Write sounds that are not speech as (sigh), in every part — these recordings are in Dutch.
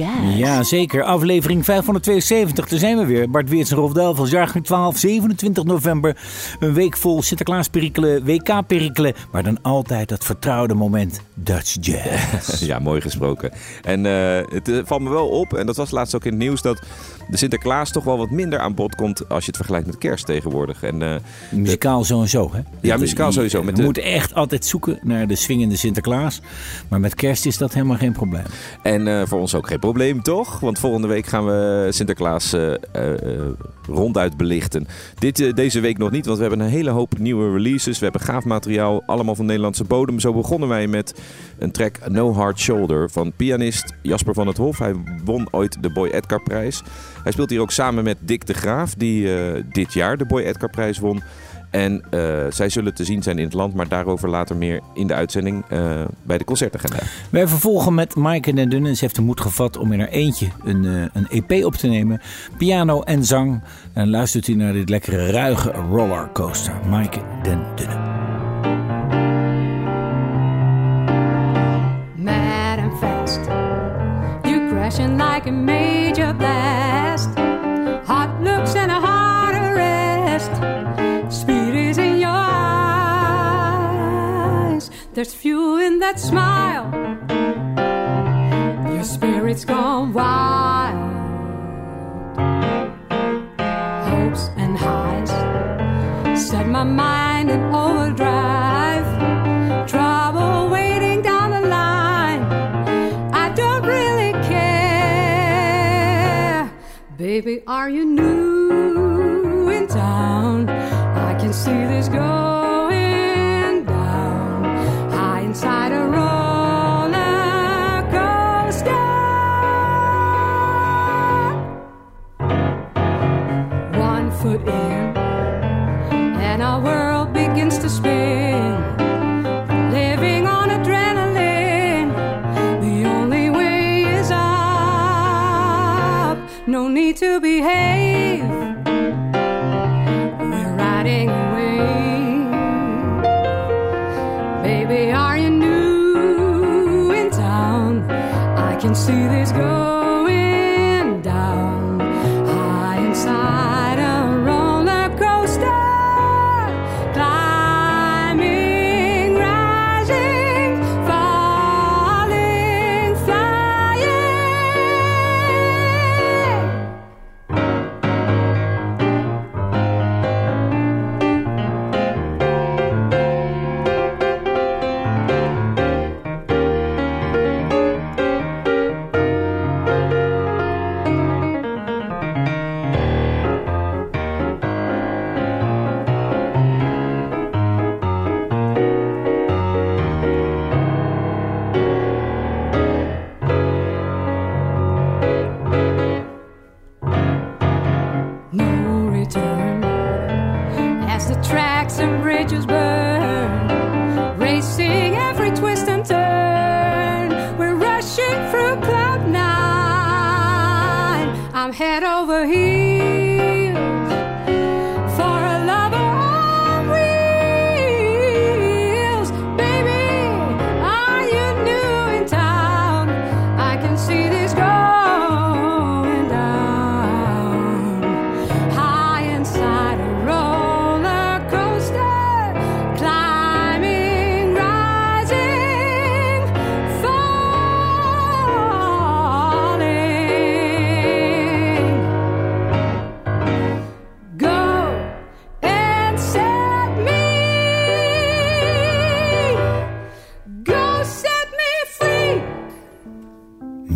Jazz. Ja, zeker. Aflevering 572. Daar zijn we weer. Bart Weerts en Rolf Delvels, jaargang 12, 27 november. Een week vol Sinterklaas-perikelen, WK-perikelen. Maar dan altijd dat vertrouwde moment Dutch Jazz. (laughs) Ja, mooi gesproken. En eh, het eh, valt me wel op, en dat was laatst ook in het nieuws, dat de Sinterklaas toch wel wat minder aan bod komt als je het vergelijkt met kerst tegenwoordig. En, eh, Muzikaal sowieso, hè? Ja, muzikaal sowieso. Met we de- moeten echt altijd zoeken naar de swingende Sinterklaas. Maar met kerst is dat helemaal geen probleem. En eh, voor ons ook geen probleem, toch? Want volgende week gaan we Sinterklaas eh, eh, ronduit belichten. Dit, eh, deze week nog niet, want we hebben een hele hoop nieuwe releases. We hebben gaaf materiaal, allemaal van Nederlandse bodem. Zo begonnen wij met een track No Hard Shoulder van pianist Jasper van het Hof. Hij won ooit de Boy Edgar prijs. Hij speelt hier ook samen met Dick de Graaf, die dit jaar de Boy Edgar prijs won. En eh, zij zullen te zien zijn in het land, maar daarover later meer in de uitzending eh, bij de concertagenda. Wij vervolgen met Maaike den Dunne. Ze heeft de moed gevat om in haar eentje een, eh, een EP op te nemen. Piano en zang. En luistert u naar dit lekkere ruige rollercoaster. Maaike den Dunne. mad and fast. You crashing like a major blast. There's fuel in that smile. Your spirit's gone wild. Hopes and highs set my mind in overdrive trouble waiting down the line. I don't really care. Baby, are you new in town? I can see this going to behave. We're riding away. Baby, are you new in town? I can see this going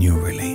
New release.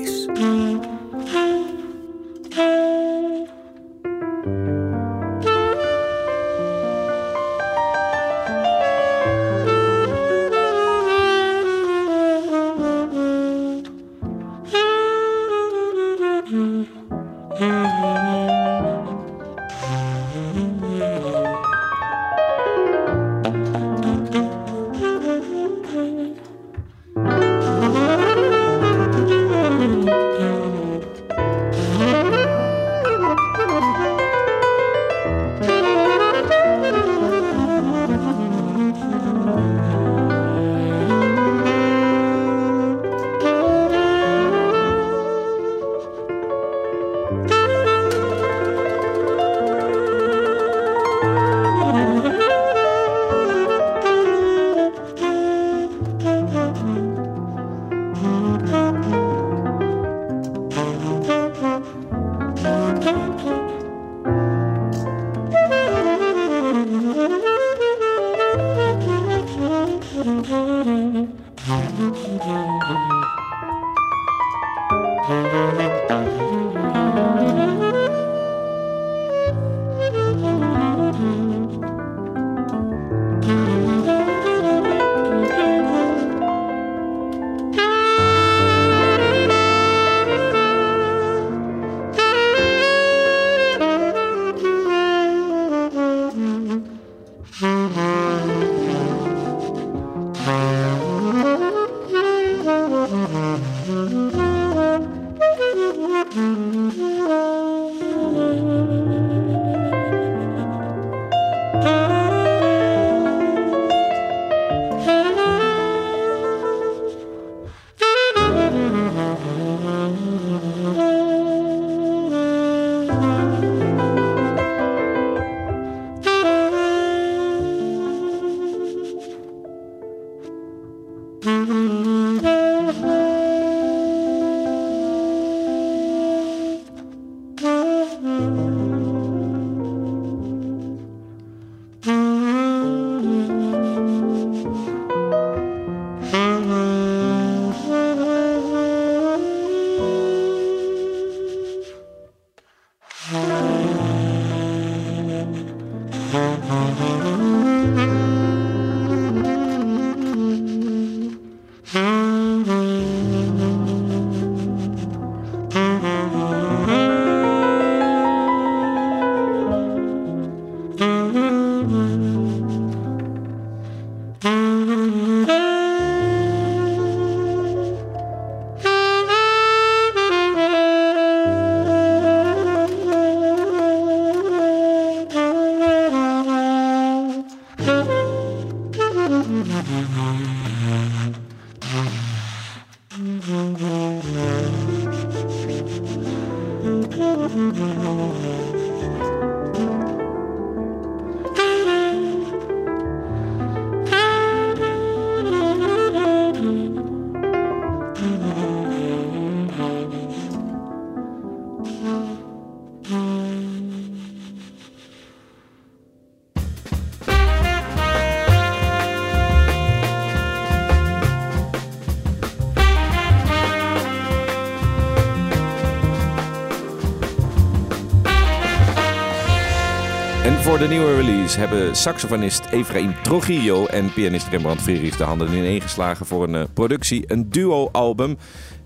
Voor de nieuwe release hebben saxofonist Efraim Trujillo en pianist Rembrandt Friedrich de handen ineengeslagen voor een eh, productie, een duo-album.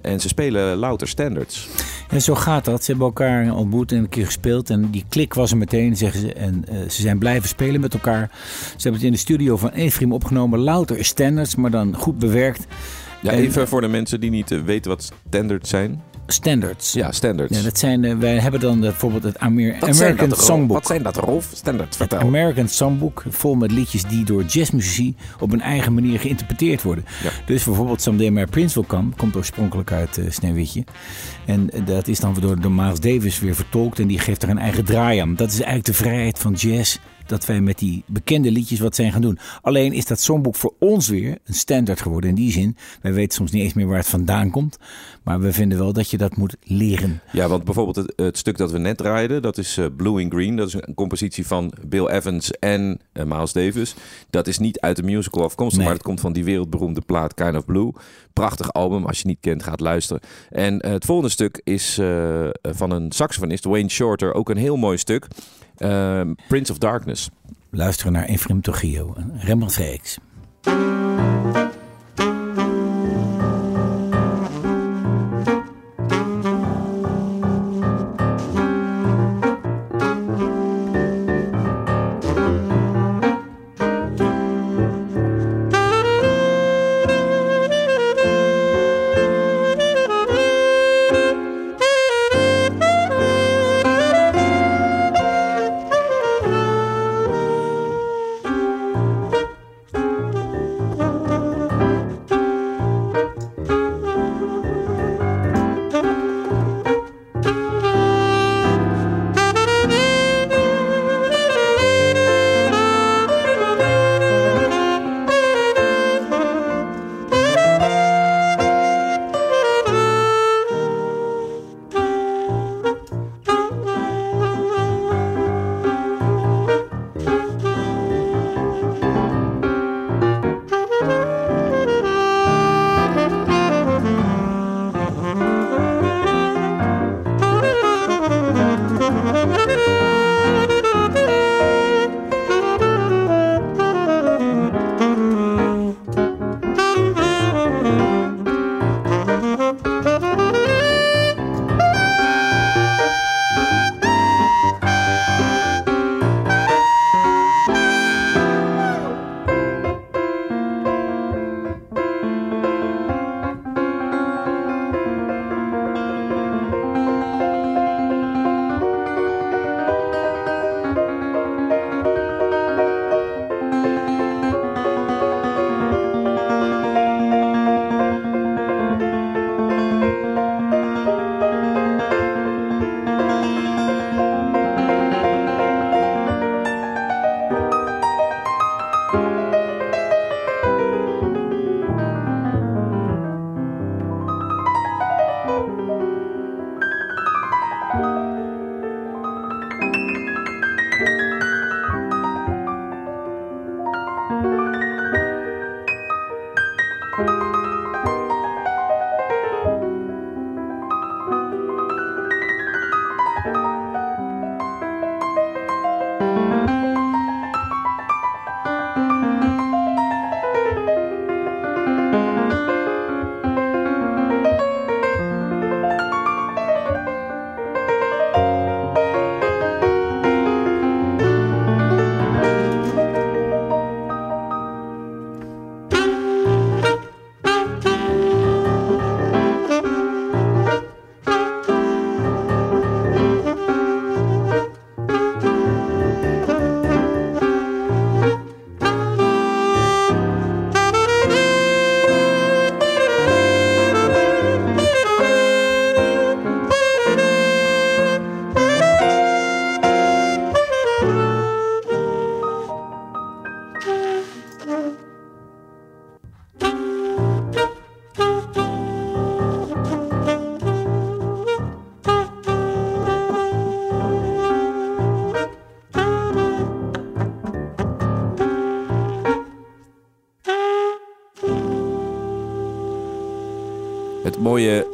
En ze spelen louter standards. En zo gaat dat. Ze hebben elkaar ontmoet en een keer gespeeld. En die klik was er meteen, zeggen ze. En eh, ze zijn blijven spelen met elkaar. Ze hebben het in de studio van Efraim opgenomen. Louter standards, maar dan goed bewerkt. Ja, En- even voor de mensen die niet eh, weten wat standards zijn. Standards. Ja, standards. Ja, dat zijn, eh, wij hebben dan eh, bijvoorbeeld het Amer- Wat zijn American dat? Songbook. Wat zijn dat, Rolf? Standards, Het vertel. American Songbook, vol met liedjes die door jazzmuzici op een eigen manier geïnterpreteerd worden. Ja. Dus bijvoorbeeld Someday My Prince Will Come komt oorspronkelijk uit eh, Sneeuwwitje. En dat is dan door, door Miles Davis weer vertolkt en die geeft er een eigen draai aan. Dat is eigenlijk de vrijheid van jazz. Dat wij met die bekende liedjes wat zijn gaan doen. Alleen is dat songboek voor ons weer een standaard geworden. In die zin, wij weten soms niet eens meer waar het vandaan komt. Maar we vinden wel dat je dat moet leren. Ja, want bijvoorbeeld het, het stuk dat we net draaiden, dat is eh, Blue and Green. Dat is een compositie van Bill Evans en eh, Miles Davis. Dat is niet uit de musical afkomstig, Nee. maar het komt van die wereldberoemde plaat Kind of Blue. Prachtig album, als je niet kent, gaat luisteren. En eh, het volgende stuk is van een saxofonist, Wayne Shorter. Ook een heel mooi stuk. Eh, Prince of Darkness. Luisteren naar Efrem en Rembrandt Freeks.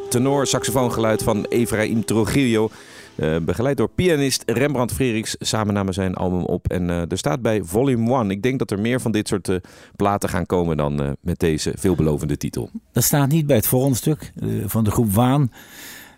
Tenor-saxofoongeluid van Efraim Trujillo. eh, begeleid door pianist Rembrandt Frerichs. Samen namen zij een album op. En eh, er staat bij Volume 1. Ik denk dat er meer van dit soort eh, platen gaan komen dan met deze veelbelovende titel. Dat staat niet bij het volgende stuk van de groep Waan.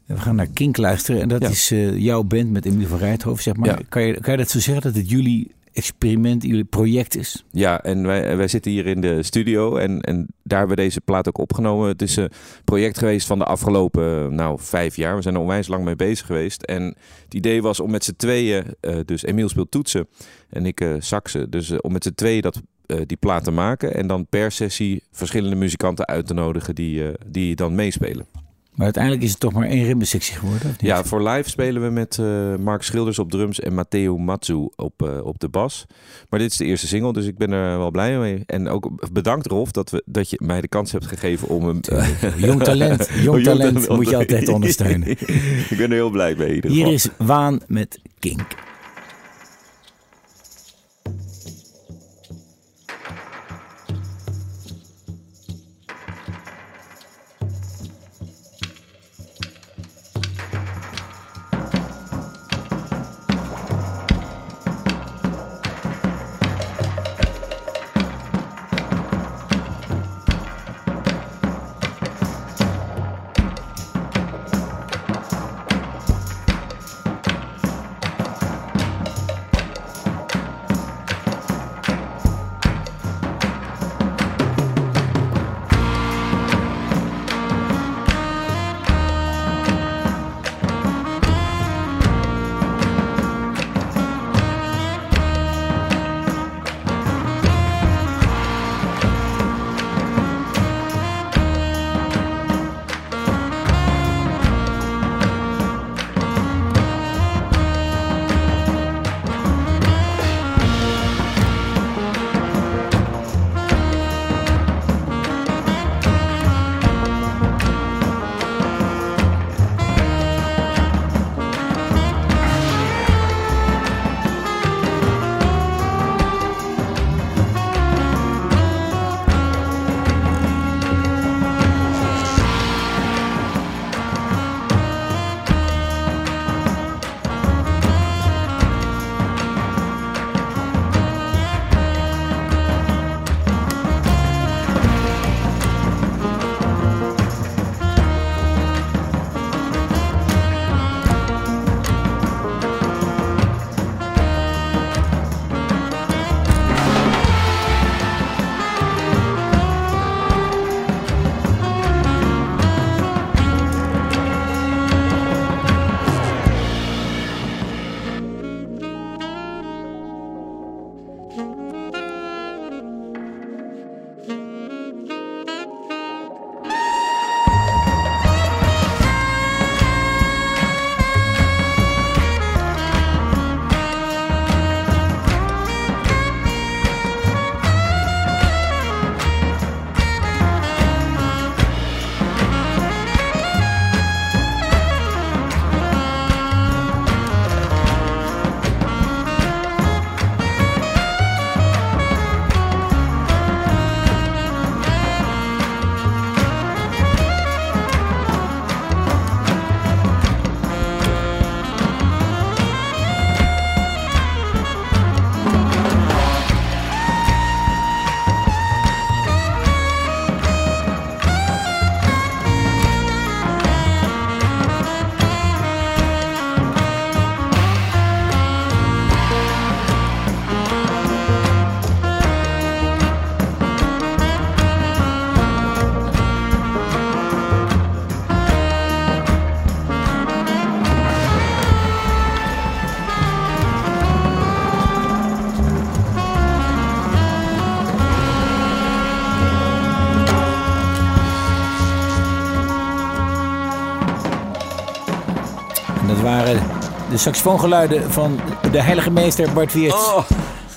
We gaan naar Kink luisteren. En dat Ja. is jouw band met Emilie van Rijthoven, zeg maar. Ja. Kan, je, kan je dat zo zeggen dat het jullie experiment, jullie project is? Ja, en wij, wij zitten hier in de studio en, en daar hebben we deze plaat ook opgenomen. Het is een project geweest van de afgelopen nou, vijf jaar. We zijn er onwijs lang mee bezig geweest. En het idee was om met z'n tweeën, eh, dus Emiel speelt toetsen en ik eh saxen. Dus eh, om met z'n tweeën dat, eh, die plaat te maken en dan per sessie verschillende muzikanten uit te nodigen die, eh, die dan meespelen. Maar uiteindelijk is het toch maar één ribbensectie geworden? Ja, voor live spelen we met eh, Mark Schilders op drums en Matteo Matsu op, eh, op de bas. Maar dit is de eerste single, dus ik ben er wel blij mee. En ook bedankt Rolf dat, we, dat je mij de kans hebt gegeven om hem... Jong talent, (laughs) jong talent moet je altijd (laughs) ondersteunen. ik ben er heel blij mee in ieder Hier is Waan met Kink. saxofoongeluiden van de heilige meester Bart Wiertz. Oh.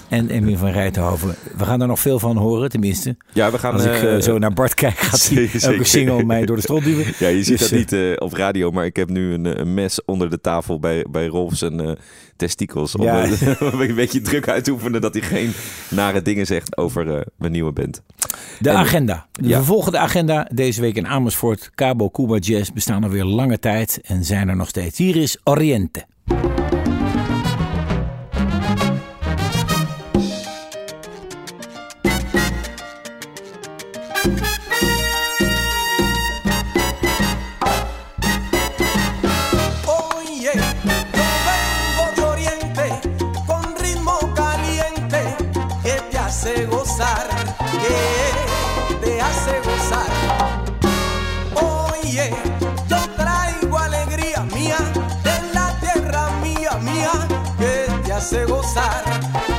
En Emmy van Rijthoven. We gaan er nog veel van horen, tenminste. Ja, we gaan, Als ik eh, eh, zo naar Bart kijk, gaat hij elke single mij door de strot duwen. Ja, je ziet dus, dat eh, niet op radio, maar ik heb nu een, mes onder de tafel bij, bij Rolfs en uh, testikels. (laughs) Om een beetje druk uit te oefenen dat hij geen nare dingen zegt over mijn nieuwe band. De agenda. De volgende agenda deze week in Amersfoort. Cabo Cuba Jazz bestaan alweer lange tijd en zijn er nog steeds. Hier is Oriente. Thank you. besar.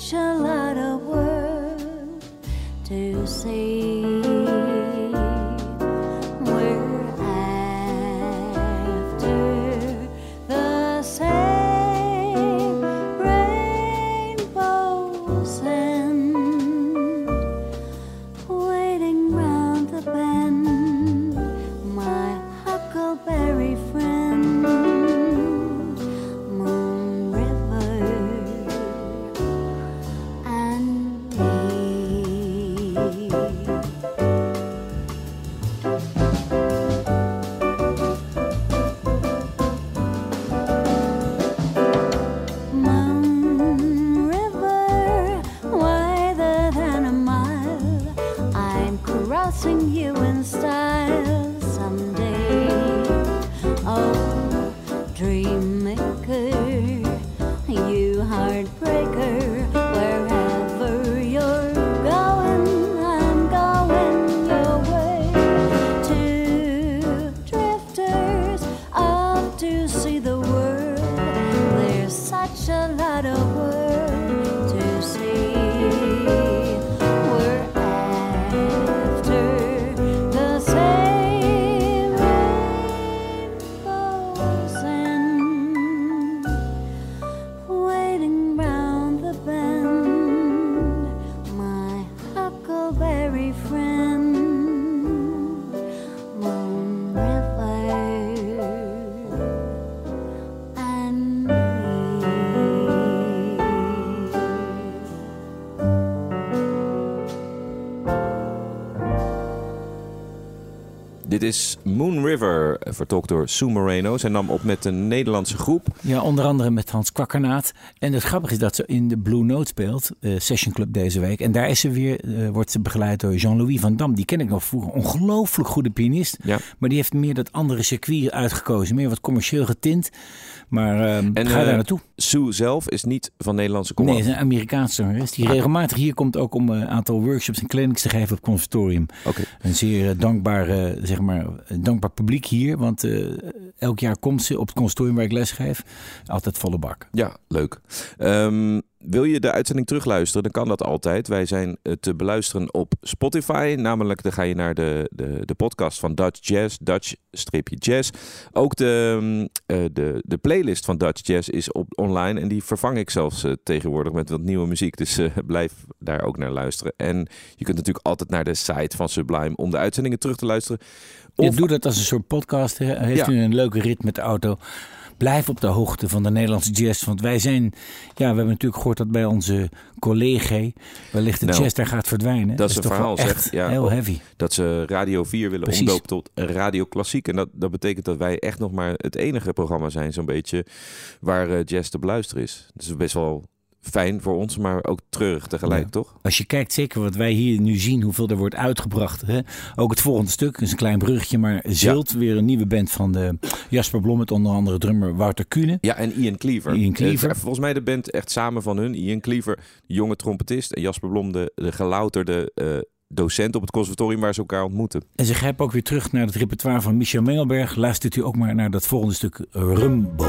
such a lot of work to see. Dit is Moon River, eh, vertolkt door Sue Moreno. Zij nam op met een Nederlandse groep. Ja, onder andere met Hans Kwakkernaat. En het grappige is dat ze in de Blue Note speelt, eh, Session Club deze week. En daar is ze weer, eh, wordt ze begeleid door Jean-Louis van Dam. Die ken ik nog vroeger. Ongelooflijk goede pianist. Ja. Maar die heeft meer dat andere circuit uitgekozen. Meer wat commercieel getint. Maar ehm, En, ga eh, daar naartoe. Sue zelf is niet van Nederlandse komaf. Nee, is een Amerikaanse zangeres. Die regelmatig hier komt ook om eh, een aantal workshops en clinics te geven op het conservatorium. Oké. Een zeer eh, dankbaar, eh, maar, een dankbaar publiek hier. Want eh, elk jaar komt ze op het conservatorium waar ik les geef. Altijd volle bak. Ja, leuk. Ehm, wil je de uitzending terugluisteren, dan kan dat altijd. Wij zijn eh, te beluisteren op Spotify. Namelijk, dan ga je naar de, de, de podcast van Dutch Jazz, Dutch-jazz. Ook de, mm, eh, de, de playlist van Dutch Jazz is op, online. En die vervang ik zelfs eh, tegenwoordig met wat nieuwe muziek. Dus (laughs) blijf daar ook naar luisteren. En je kunt natuurlijk altijd naar de site van Sublime om de uitzendingen terug te luisteren. Je Of- doet dat als een soort podcast. Heeft Ja. u een leuke rit met de auto? Blijf op de hoogte van de Nederlandse jazz. Want wij zijn, ja, we hebben natuurlijk gehoord dat bij onze collega wellicht de Nou, jazz daar gaat verdwijnen. dat is een verhaal, zeg. echt Ja, heel heavy. dat ze Radio 4 willen Precies. omdopen tot Radio Klassiek. En dat, dat betekent dat wij echt nog maar het enige programma zijn, zo'n beetje, waar eh, jazz te beluisteren is. Dus best wel fijn voor ons, maar ook treurig tegelijk, Ja. toch? Als je kijkt, zeker wat wij hier nu zien, hoeveel er wordt uitgebracht. Hè? Ook het volgende stuk, is een klein bruggetje, maar Zilt, weer een nieuwe band van de Jasper Blom, met onder andere drummer Wouter Kuhne. Ja, en Ian Cleaver. Ian Cleaver. Eh, volgens mij de band echt samen van hun. Ian Cleaver, de jonge trompetist. En Jasper Blom, de, de gelouterde eh, docent op het conservatorium waar ze elkaar ontmoeten. En ze grijpen ook weer terug naar het repertoire van Michel Mengelberg. Luistert u ook maar naar dat volgende stuk Rumboom.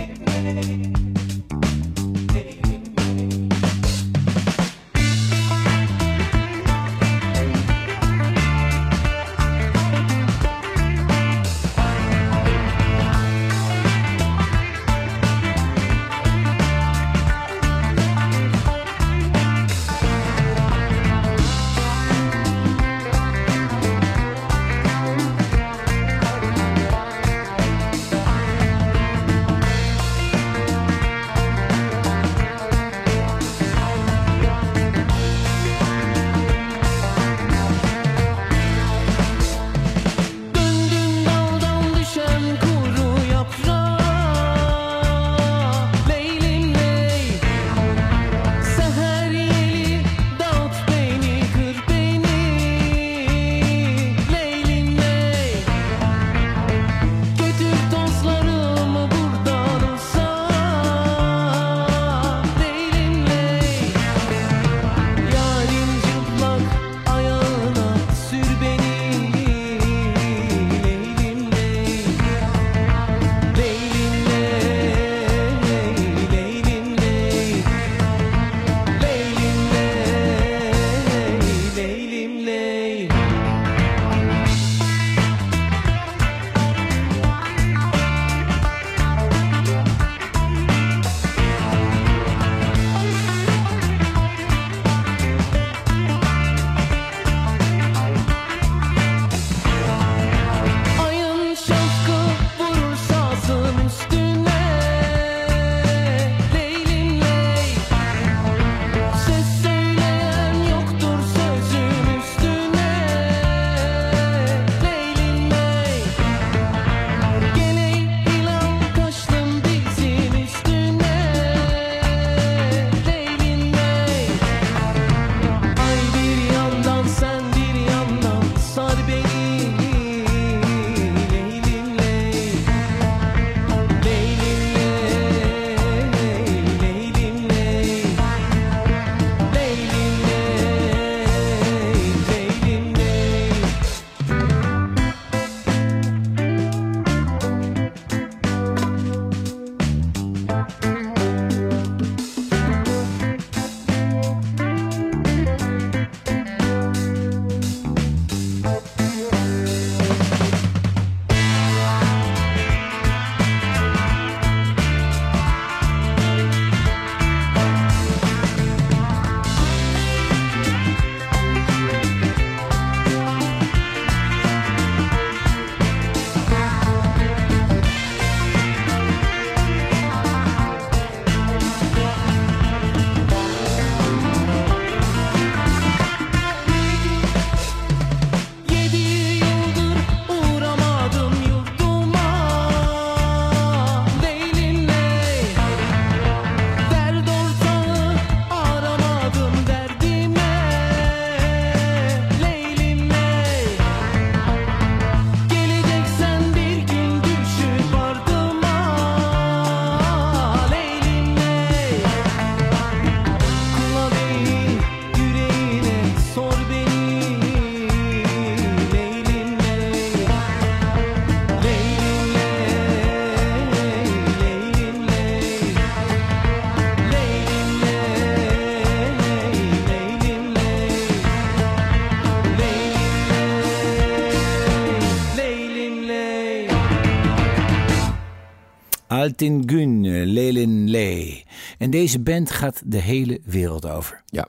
Altin Gün, Lelin Ley. En deze band gaat de hele wereld over. Ja,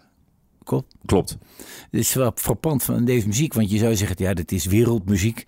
Klopt. klopt. Het is wel frappant van deze muziek, want je zou zeggen, ja, dit is wereldmuziek.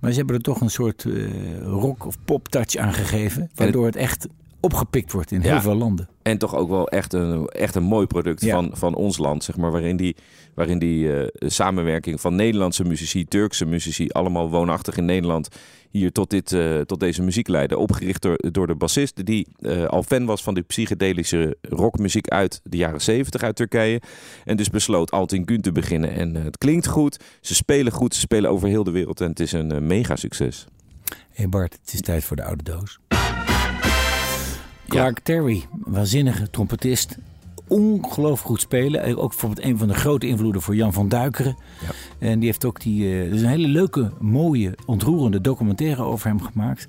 Maar ze hebben er toch een soort eh, rock- of pop-touch aan gegeven, waardoor het echt opgepikt wordt in heel veel landen. En toch ook wel echt een, echt een mooi product Ja. van, van ons land, zeg maar. Waarin die, waarin die eh, samenwerking van Nederlandse muzici, Turkse muzici, allemaal woonachtig in Nederland, hier tot, dit, eh, tot deze muziek leiden. Opgericht door, door de bassist, die eh, al fan was van die psychedelische rockmuziek uit de jaren 70 uit Turkije. En dus besloot Altin Gün te beginnen. En het klinkt goed, ze spelen goed, ze spelen over heel de wereld. En het is een mega succes. Hé hey Bart, het is tijd voor de oude doos. Clark Terry, waanzinnige trompetist. Ongelooflijk goed spelen. Eh, Ook bijvoorbeeld een van de grote invloeden voor Jan van Duikeren. En die heeft ook die. eh, er is een hele leuke, mooie, ontroerende documentaire over hem gemaakt.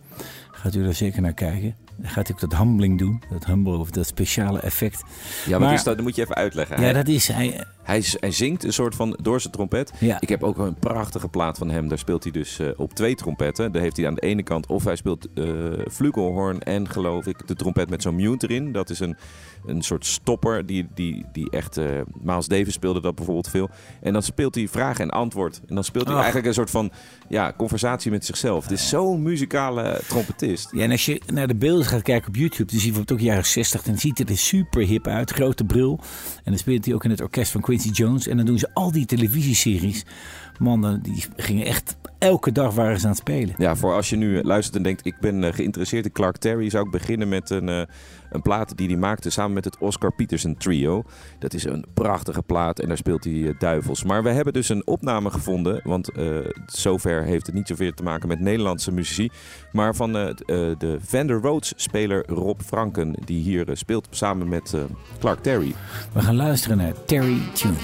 Gaat u daar zeker naar kijken. Dan gaat hij ook dat humbling doen. Dat humble of dat speciale effect. Ja, maar, Maar- dus dat, dat moet je even uitleggen. Ja, dat is hij. Hij, hij zingt een soort van door zijn trompet. Ja. Ik heb ook een prachtige plaat van hem. Daar speelt hij dus eh, op twee trompetten. Daar heeft hij aan de ene kant of hij speelt eh flugelhorn en geloof ik de trompet met zo'n mute erin. Dat is een, een soort stopper die, die, die echt... eh Miles Davis speelde dat bijvoorbeeld veel. En dan speelt hij vraag en antwoord. En dan speelt hij eigenlijk een soort van ja, conversatie met zichzelf. Het is zo'n muzikale trompetist. Ja, en als je naar de beelden gaat kijken op YouTube, dan zie je bijvoorbeeld ook jaren 60. Dan ziet het er super hip uit, grote bril. En dan speelt hij ook in het orkest van Jones. En dan doen ze al die televisieseries. Man, dan- die gingen echt elke dag waren ze aan het spelen. Ja, voor als je nu luistert en denkt, ik ben eh, geïnteresseerd in Clark Terry, zou ik beginnen met een, eh, een plaat die hij maakte samen met het Oscar Peterson Trio. Dat is een prachtige plaat en daar speelt hij eh, duivels. Maar we hebben dus een opname gevonden, want eh, zover heeft het niet zoveel te maken met Nederlandse muzici, maar van eh, de Vander Rhodes speler Rob Franken, die hier speelt samen met Clark Terry. We gaan luisteren naar Terry Tune.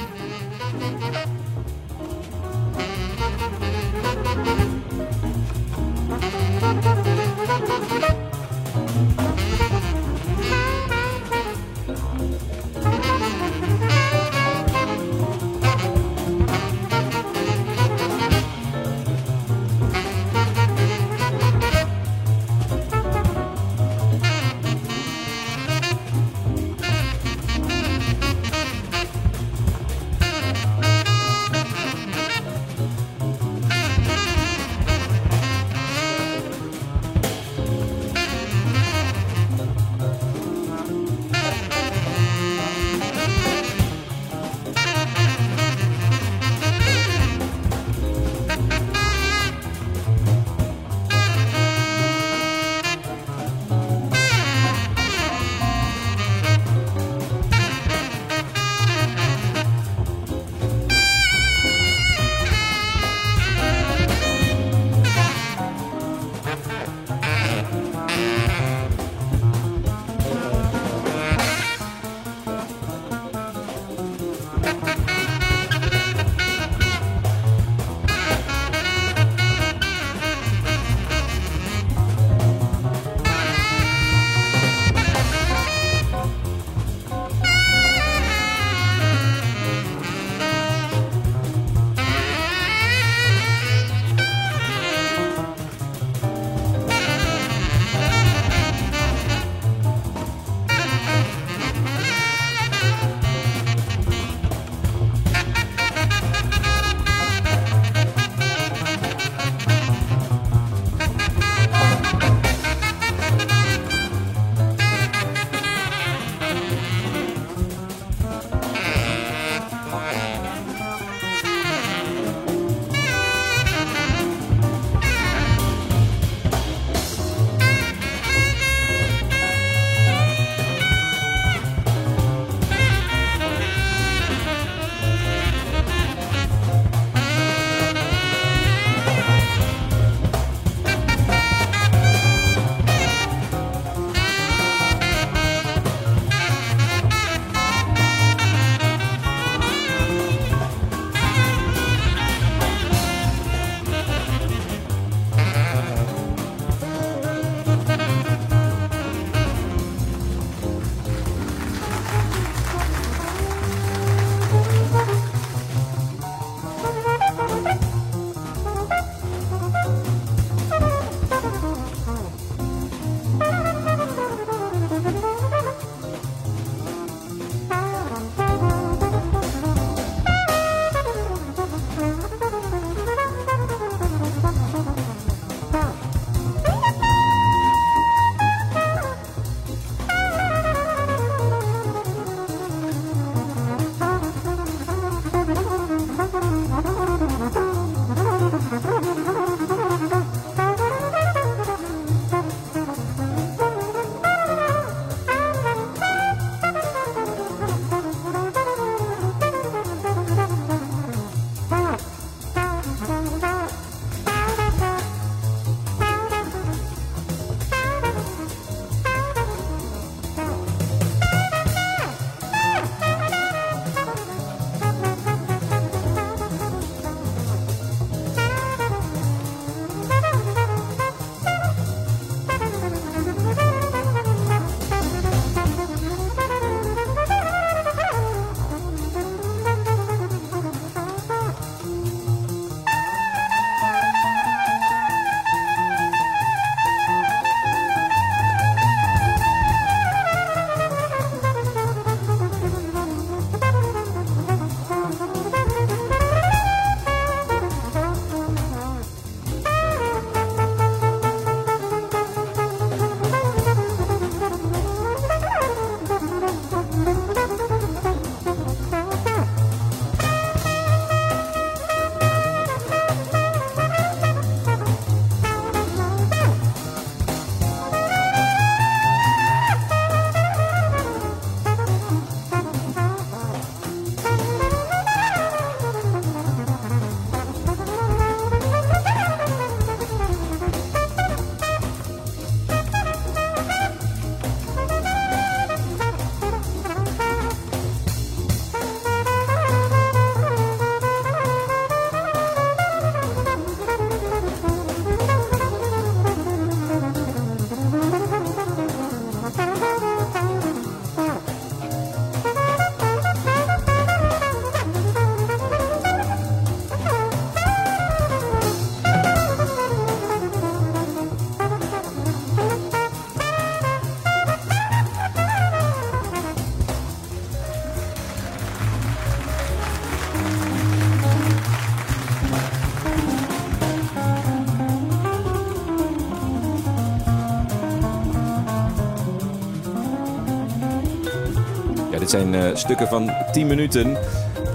Zijn eh, stukken van 10 minuten.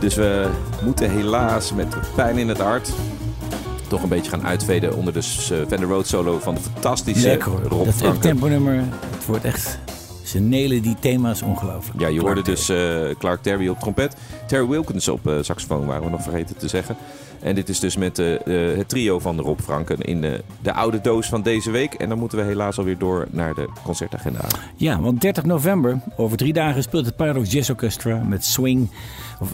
Dus we moeten helaas met pijn in het hart toch een beetje gaan uitveden onder de s- eh, Van der Road solo van de fantastische Lekker. Rob Dat Franke. tempo-nummer, het wordt echt... Ze nelen die thema's ongelooflijk. Ja, je hoorde Clark dus eh, Clark Terry op trompet. Terry Wilkins op saxofoon, waren we nog vergeten te zeggen. En dit is dus met eh, eh, het trio van Rob Franken in de, de oude doos van deze week. En dan moeten we helaas alweer door naar de concertagenda. Ja, want 30 november, over drie dagen, speelt het Paradox Jazz Orchestra met Swing.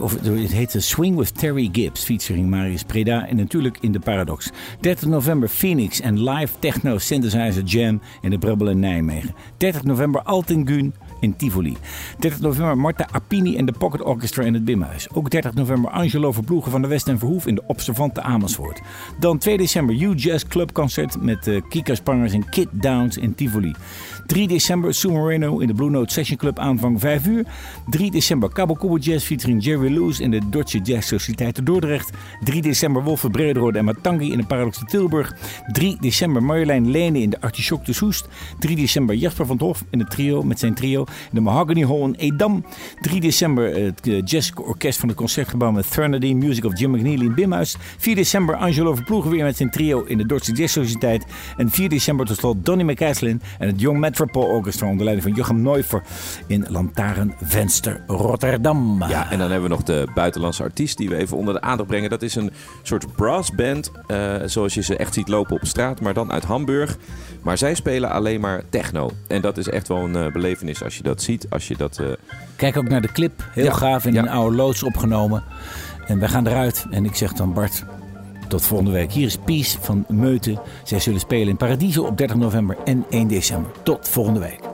Of, het heet Swing with Terry Gibbs, featuring Marius Preda en natuurlijk in de Paradox. 30 november Phoenix en live techno synthesizer jam in de Brubbel in Nijmegen. 30 november Altengun in Tivoli. 30 november Marta Appini en de Pocket Orchestra in het Bimhuis. Ook 30 november Angelo Verploegen van de West en Verhoef in de Observante Amersfoort. Dan 2 december U Jazz Club Concert met eh, Kika Spangers en Kid Downs in Tivoli. 3 december Sue Moreno in de Blue Note Session Club aanvang 5 uur. 3 december Cabo Cubo Jazz featuring Jerry Lewis in de Deutsche Jazz Sociëteit te Dordrecht. 3 december Wolfe Brederode en Matangi in de Paradox Tilburg. 3 december Marjolein Lene in de Artichoke te Soest. 3 december Jasper van het Hof in het trio met zijn trio in de Mahogany Hall in Edam. 3 december het eh, jazzorkest van het Concertgebouw met Threnody, Music of Jim McNeely in Bimhuis. 4 december Angelo Verploegen weer met zijn trio in de Dordtse Jazz. En 4 december tot slot Donny McCaslin en het Young Metropole Orchestra onder leiding van Jochem Neufer in Lantaarnvenster Rotterdam. Ja, en dan hebben we nog de buitenlandse artiest die we even onder de aandacht brengen. Dat is een soort brassband, eh zoals je ze echt ziet lopen op straat, maar dan uit Hamburg. Maar zij spelen alleen maar techno. En dat is echt wel een eh, belevenis als dat ziet. Als je dat, eh, Kijk ook naar de clip. Heel Ja, gaaf in ja. een oude loods opgenomen. En wij gaan eruit. En ik zeg dan Bart, tot volgende week. Hier is Pies van Meuten. Zij zullen spelen in Paradiso op 30 november en 1 december. Tot volgende week.